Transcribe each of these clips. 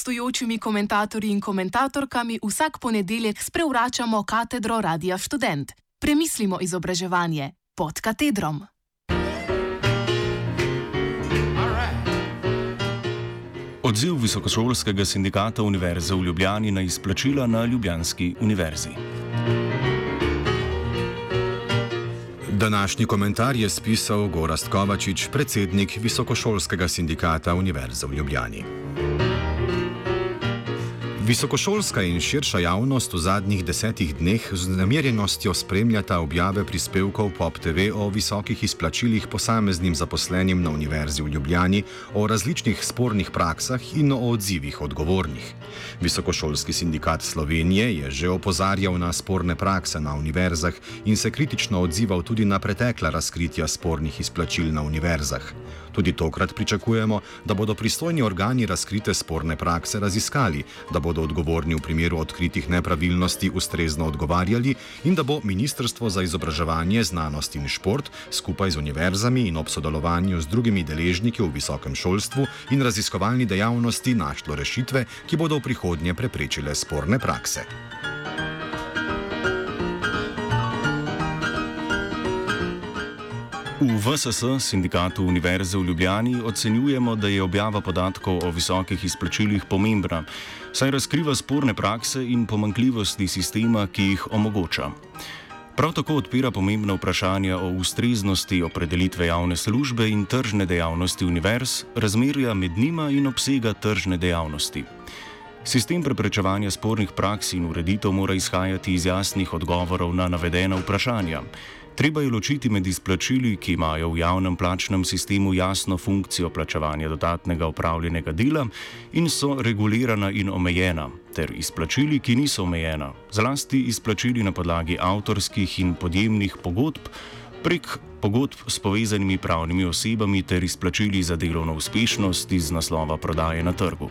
gostujočimi komentatorji in komentatorkami vsak ponedeljek sprevračamo katedro Radia Student. Premislimo izobraževanje pod katedrom. Odziv Visokošolskega sindikata Univerze v Ljubljani na izplačila na Ljubljanski univerzi. Današnji komentar je spisal Gorast Kovačič, predsednik Visokošolskega sindikata Univerze v Ljubljani. Visokošolska in širša javnost v zadnjih desetih dneh z namerjenostjo spremljata objave prispevkov POP TV o visokih izplačilih posameznim zaposlenim na Univerzi v Ljubljani, o različnih spornih praksah in o odzivih odgovornih. Visokošolski sindikat Slovenije je že opozarjal na sporne prakse na univerzah in se kritično odzival tudi na pretekla razkritja spornih izplačil na univerzah. Tudi tokrat pričakujemo, da bodo pristojni organi razkrite sporne prakse raziskali, da bodo odgovorni v primeru odkritih nepravilnosti ustrezno odgovarjali in da bo Ministrstvo za izobraževanje, znanost in šport skupaj z univerzami in ob sodelovanju z drugimi deležniki v visokem šolstvu in raziskovalni dejavnosti našlo rešitve, ki bodo v prihodnje preprečile sporne prakse. V VSS, sindikatu Univerze v Ljubljani, ocenjujemo, da je objava podatkov o visokih izplačilih pomembna, saj razkriva sporne prakse in pomankljivosti sistema, ki jih omogoča. Prav tako odpira pomembna vprašanja o ustreznosti opredelitve javne službe in tržne dejavnosti univerz, razmerja med njima in obsega tržne dejavnosti. Sistem preprečevanja spornih praks in ureditev mora izhajati iz jasnih odgovorov na navedena vprašanja. Treba je ločiti med izplačili, ki imajo v javnem plačnem sistemu jasno funkcijo plačevanja dodatnega upravljenega dela in so regulirana in omejena, ter izplačili, ki niso omejena, zlasti izplačili na podlagi avtorskih in podjemnih pogodb prek pogodb s povezanimi pravnimi osebami ter izplačili za delovno uspešnost iz naslova prodaje na trgu.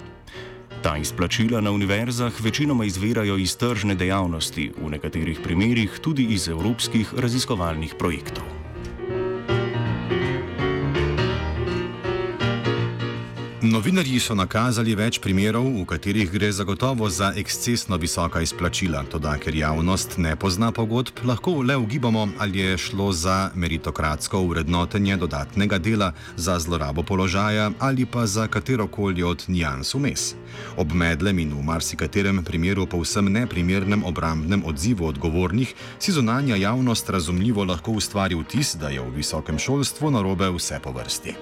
Ta izplačila na univerzah večinoma izvirajo iz tržne dejavnosti, v nekaterih primerjih tudi iz evropskih raziskovalnih projektov. Novinarji so nakazali več primerov, v katerih gre zagotovo za ekscesno visoka izplačila. Toda, ker javnost ne pozna pogodb, lahko le ugibamo, ali je šlo za meritokratsko urednotenje dodatnega dela, za zlorabo položaja ali pa za katerokoli od nijans vmes. Ob medlem in v marsikaterem primeru povsem neprimernem obrambnem odzivu odgovornih si zunanja javnost razumljivo lahko ustvari vtis, da je v visokem šolstvu narobe vse po vrsti.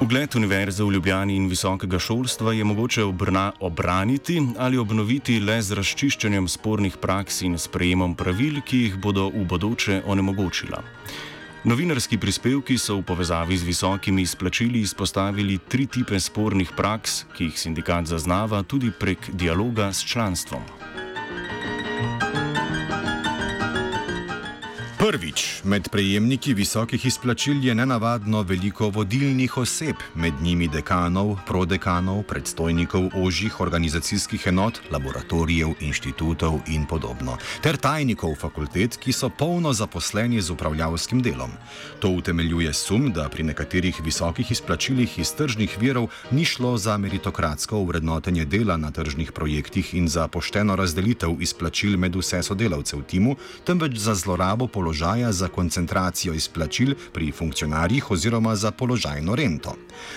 Ugled Univerze v Ljubljani in visokega šolstva je mogoče obrna, obraniti ali obnoviti le z razčiščenjem spornih praks in sprejemom pravil, ki jih bodo v bodoče onemogočila. Novinarski prispevki so v povezavi z visokimi izplačili izpostavili tri tipe spornih praks, ki jih sindikat zaznava tudi prek dialoga s članstvom. Prvič, med prejemniki visokih izplačil je nenavadno veliko vodilnih oseb, med njimi dekanov, prodekanov, predstojnikov ožjih organizacijskih enot, laboratorijev, inštitutov in podobno, ter tajnikov fakultet, ki so polno zaposleni z upravljavskim delom. To utemeljuje sum, da pri nekaterih visokih izplačilih iz tržnih virov ni šlo za meritokratsko uvrednotenje dela na tržnih projektih in za pošteno razdelitev izplačil med vse sodelavce v timu, temveč za zlorabo položaja položaja za koncentracijo izplačil pri funkcionarjih oziroma za položajno rento.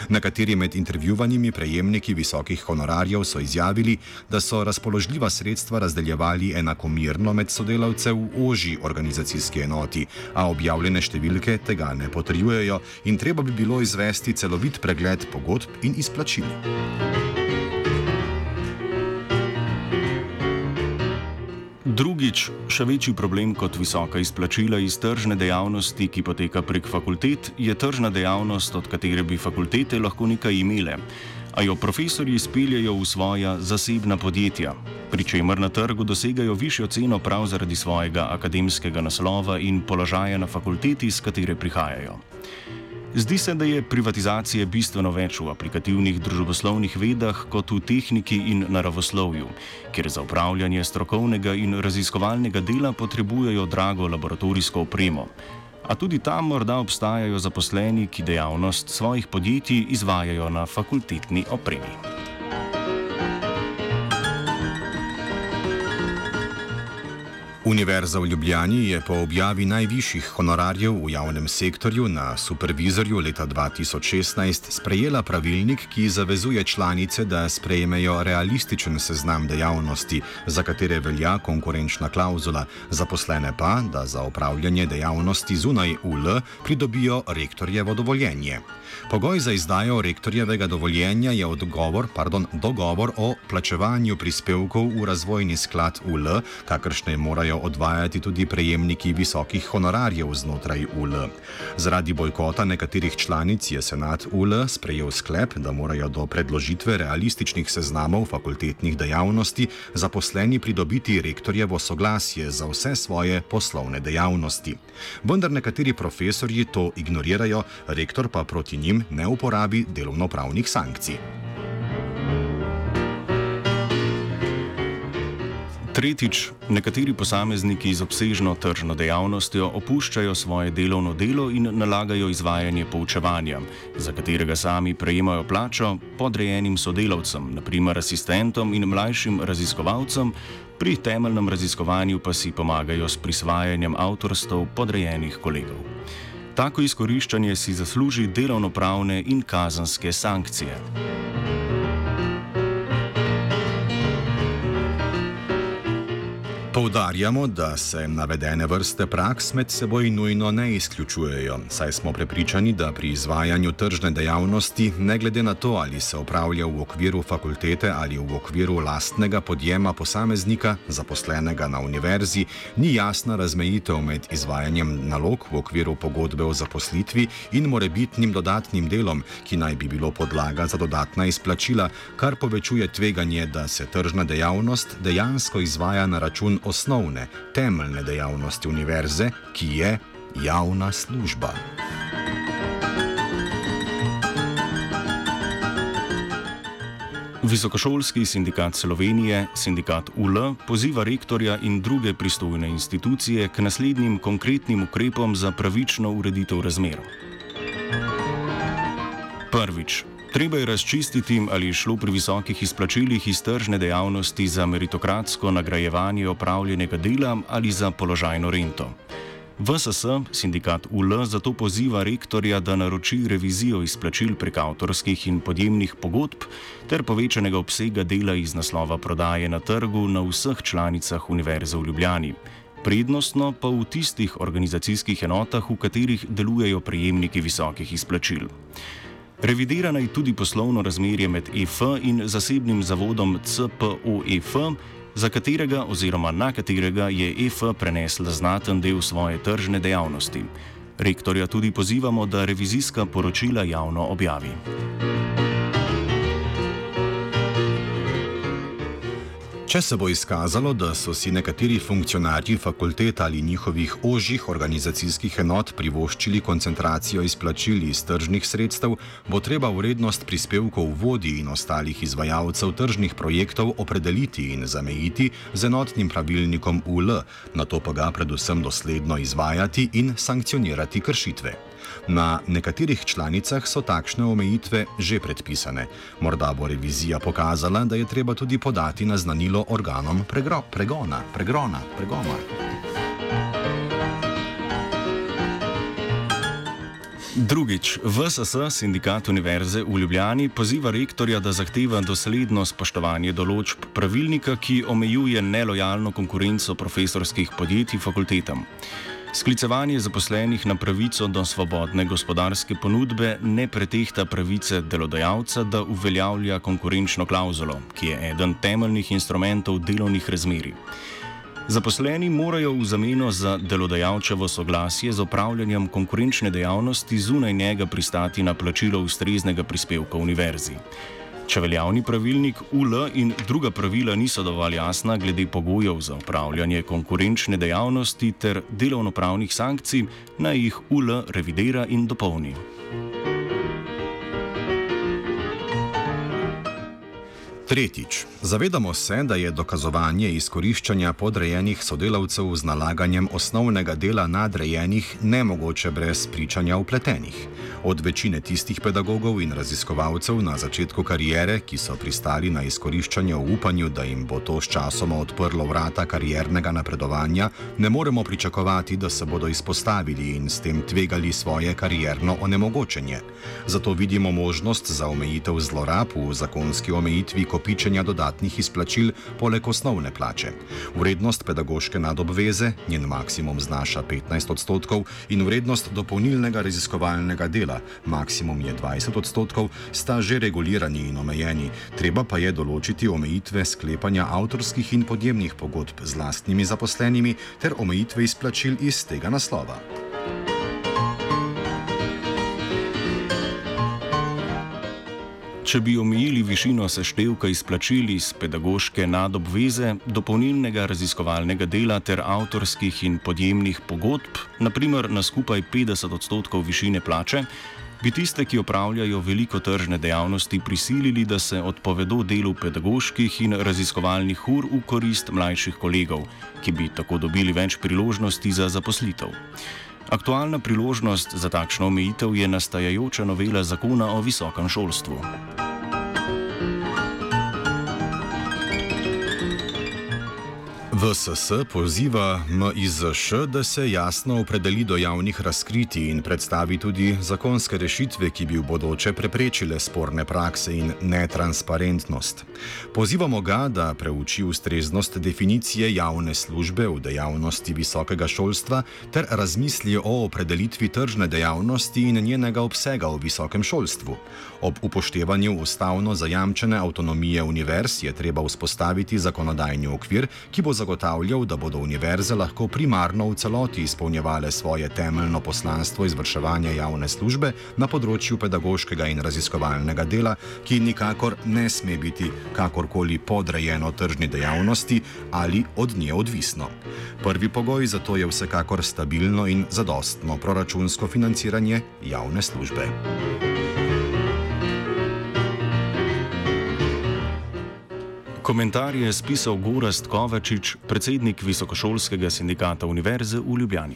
Nekateri med intervjuvanimi prejemniki visokih honorarjev so izjavili, da so razpoložljiva sredstva razdeljevali enakomirno med sodelavce v ožji organizacijski enoti, a objavljene številke tega ne potrjujejo in treba bi bilo izvesti celovit pregled pogodb in izplačil. Drugič, še večji problem kot visoka izplačila iz tržne dejavnosti, ki poteka prek fakultet, je tržna dejavnost, od katere bi fakultete lahko nekaj imele, a jo profesori izpeljajo v svoja zasebna podjetja, pri čemer na trgu dosegajo višjo ceno prav zaradi svojega akademskega naslova in položaja na fakulteti, z katere prihajajo. Zdi se, da je privatizacije bistveno več v aplikativnih družboslovnih vedah kot v tehniki in naravoslovju, kjer za upravljanje strokovnega in raziskovalnega dela potrebujejo drago laboratorijsko opremo. A tudi tam morda obstajajo zaposleni, ki dejavnost svojih podjetij izvajajo na fakultetni opremi. Univerza v Ljubljani je po objavi najvišjih honorarjev v javnem sektorju na supervizorju leta 2016 sprejela pravilnik, ki zavezuje članice, da sprejmejo realističen seznam dejavnosti, za katere velja konkurenčna klauzula, zaposlene pa, da za upravljanje dejavnosti zunaj UL pridobijo rektorjevo dovoljenje. Pogoj za izdajo rektorjevega dovoljenja je odgovor, pardon, dogovor o plačevanju prispevkov v razvojni sklad UL, kakršne morajo odvajati tudi prejemniki visokih honorarjev znotraj UL. Zaradi bojkota nekaterih članic je senat UL sprejel sklep, da morajo do predložitve realističnih seznamov fakultetnih dejavnosti zaposleni pridobiti rektorjevo soglasje za vse svoje poslovne dejavnosti. Vendar nekateri profesorji to ignorirajo, rektor pa proti njim ne uporabi delovnopravnih sankcij. Tretjič, nekateri posamezniki z obsežno tržno dejavnostjo opuščajo svoje delovno delo in nalagajo izvajanje poučevanja, za katerega sami prejemajo plačo podrejenim sodelavcem, naprimer asistentom in mlajšim raziskovalcem, pri temeljnem raziskovanju pa si pomagajo s prisvajanjem avtorstv podrejenih kolegov. Tako izkoriščanje si zasluži delovnopravne in kazanske sankcije. Poudarjamo, da se navedene vrste praks med seboj nujno ne izključujejo, saj smo prepričani, da pri izvajanju tržne dejavnosti, ne glede na to, ali se opravlja v okviru fakultete ali v okviru lastnega podjema posameznika, zaposlenega na univerzi, ni jasna razmejitev med izvajanjem nalog v okviru pogodbe o zaposlitvi in morebitnim dodatnim delom, ki naj bi bilo podlaga za dodatna izplačila, kar povečuje tveganje, da se tržna dejavnost dejansko izvaja na račun osnovne, temeljne dejavnosti univerze, ki je javna služba. Visokošolski sindikat Slovenije, sindikat UL, poziva rektorja in druge pristojne institucije k naslednjim konkretnim ukrepom za pravično ureditev razmer. Prvič, Treba je razčistiti, ali je šlo pri visokih izplačilih iz tržne dejavnosti za meritokratsko nagrajevanje opravljenega dela ali za položajno rento. VSS, sindikat UL, zato poziva rektorja, da naroči revizijo izplačil prek avtorskih in podjemnih pogodb ter povečanega obsega dela iz naslova prodaje na trgu na vseh članicah Univerze v Ljubljani. Prednostno pa v tistih organizacijskih enotah, v katerih delujejo prejemniki visokih izplačil. Revidirana je tudi poslovno razmerje med EF in zasebnim zavodom CPOEF, za katerega oziroma na katerega je EF prenesla znaten del svoje tržne dejavnosti. Rektorja tudi pozivamo, da revizijska poročila javno objavi. Če se bo izkazalo, da so si nekateri funkcionarji fakultet ali njihovih ožjih organizacijskih enot privoščili koncentracijo izplačil iz tržnih sredstev, bo treba vrednost prispevkov vodij in ostalih izvajalcev tržnih projektov opredeliti in zamejiti z enotnim pravilnikom UL, na to pa ga predvsem dosledno izvajati in sankcionirati kršitve. Na nekaterih članicah so takšne omejitve že predpisane. Morda bo revizija pokazala, da je treba tudi podati naznanilo organom pregro, pregona. pregona, pregona. Drugič, VSS, sindikat Univerze v Ljubljani, poziva rektorja, da zahteva dosledno spoštovanje določb pravilnika, ki omejuje nelojalno konkurenco profesorskih podjetij fakultetam. Sklicevanje zaposlenih na pravico do svobodne gospodarske ponudbe ne pretehta pravice delodajalca, da uveljavlja konkurenčno klauzulo, ki je eden temeljnih instrumentov delovnih razmerij. Zaposleni morajo v zameno za delodajalčevo soglasje z opravljanjem konkurenčne dejavnosti zunaj njega pristati na plačilo ustreznega prispevka univerzi. Če veljavni pravilnik UL in druga pravila niso dovolj jasna glede pogojev za upravljanje konkurenčne dejavnosti ter delovnopravnih sankcij, naj jih UL revidira in dopolni. Tretjič. Zavedamo se, da je dokazovanje izkoriščanja podrejenih sodelavcev z nalaganjem osnovnega dela nadrejenih nemogoče brez pričanja upletenih. Od večine tistih pedagogov in raziskovalcev na začetku karijere, ki so pristali na izkoriščanje v upanju, da jim bo to s časoma odprlo vrata kariernega napredovanja, ne moremo pričakovati, da se bodo izpostavili in s tem tvegali svoje karierno onemogočenje. Zato vidimo možnost za omejitev zlorab v zakonski omejitvi kopičenja dodatnih dodatnih izplačil poleg osnovne plače. Vrednost pedagoške nadobveze, njen maksimum znaša 15 odstotkov, in vrednost dopolnilnega raziskovalnega dela, maksimum je 20 odstotkov, sta že regulirani in omejeni. Treba pa je določiti omejitve sklepanja avtorskih in podjemnih pogodb z lastnimi zaposlenimi ter omejitve izplačil iz tega naslova. Če bi omejili višino seštevka izplačil iz pedagoške nadobveze, dopolnilnega raziskovalnega dela ter avtorskih in podjemnih pogodb, naprimer na skupaj 50 odstotkov višine plače, bi tiste, ki opravljajo veliko tržne dejavnosti, prisilili, da se odpovedo delu pedagoških in raziskovalnih ur v korist mlajših kolegov, ki bi tako dobili več priložnosti za zaposlitev. Aktualna priložnost za takšno omejitev je nastajajoča novela zakona o visokem šolstvu. VSS poziva MIZŠ, da se jasno opredeli do javnih razkritij in predstavi tudi zakonske rešitve, ki bi v bodoče preprečile sporne prakse in netransparentnost. Pozivamo ga, da preuči ustreznost definicije javne službe v dejavnosti visokega šolstva ter razmisli o opredelitvi tržne dejavnosti in njenega obsega v visokem šolstvu. Ob upoštevanju ustavno zajamčene avtonomije univerz je treba vzpostaviti zakonodajni okvir, ki bo zagotavljal, da bodo univerze lahko primarno v celoti izpolnjevale svoje temeljno poslanstvo izvrševanja javne službe na področju pedagoškega in raziskovalnega dela, ki nikakor ne sme biti kakorkoli podrejeno tržni dejavnosti ali od nje odvisno. Prvi pogoj za to je vsekakor stabilno in zadostno proračunsko financiranje javne službe. Komentar je spisal Gorast Kovačič, predsednik Visokošolskega sindikata Univerze v Ljubljani.